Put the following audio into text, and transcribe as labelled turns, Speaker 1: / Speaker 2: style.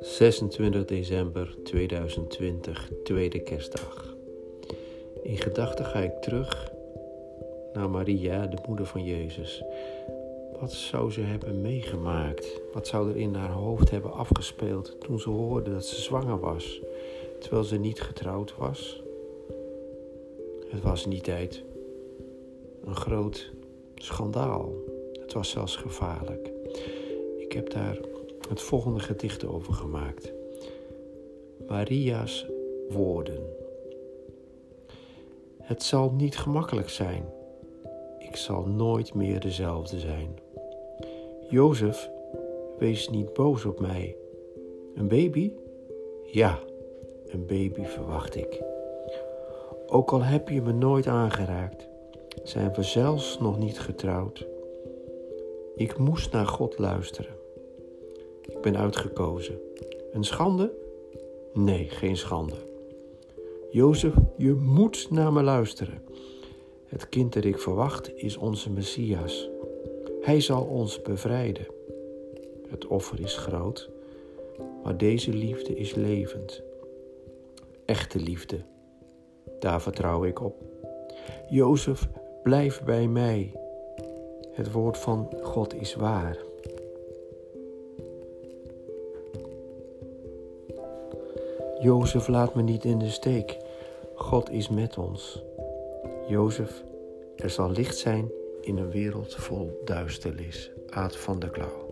Speaker 1: 26 december 2020, tweede kerstdag. In gedachten ga ik terug naar Maria, de moeder van Jezus. Wat zou ze hebben meegemaakt? Wat zou er in haar hoofd hebben afgespeeld toen ze hoorde dat ze zwanger was, terwijl ze niet getrouwd was? Het was die tijd een groot schandaal. Het was zelfs gevaarlijk. Ik heb daar het volgende gedicht over gemaakt. Maria's woorden. Het zal niet gemakkelijk zijn. Ik zal nooit meer dezelfde zijn. Jozef, wees niet boos op mij. Een baby? Ja, een baby verwacht ik. Ook al heb je me nooit aangeraakt, zijn we zelfs nog niet getrouwd. Ik moest naar God luisteren. Ik ben uitgekozen. Een schande? Nee, geen schande. Jozef, je moet naar me luisteren. Het kind dat ik verwacht is onze Messias. Hij zal ons bevrijden. Het offer is groot, maar deze liefde is levend. Echte liefde, daar vertrouw ik op. Jozef, blijf bij mij. Het woord van God is waar. Jozef, laat me niet in de steek. God is met ons. Jozef, er zal licht zijn in een wereld vol duisternis. Aad van der Klauw.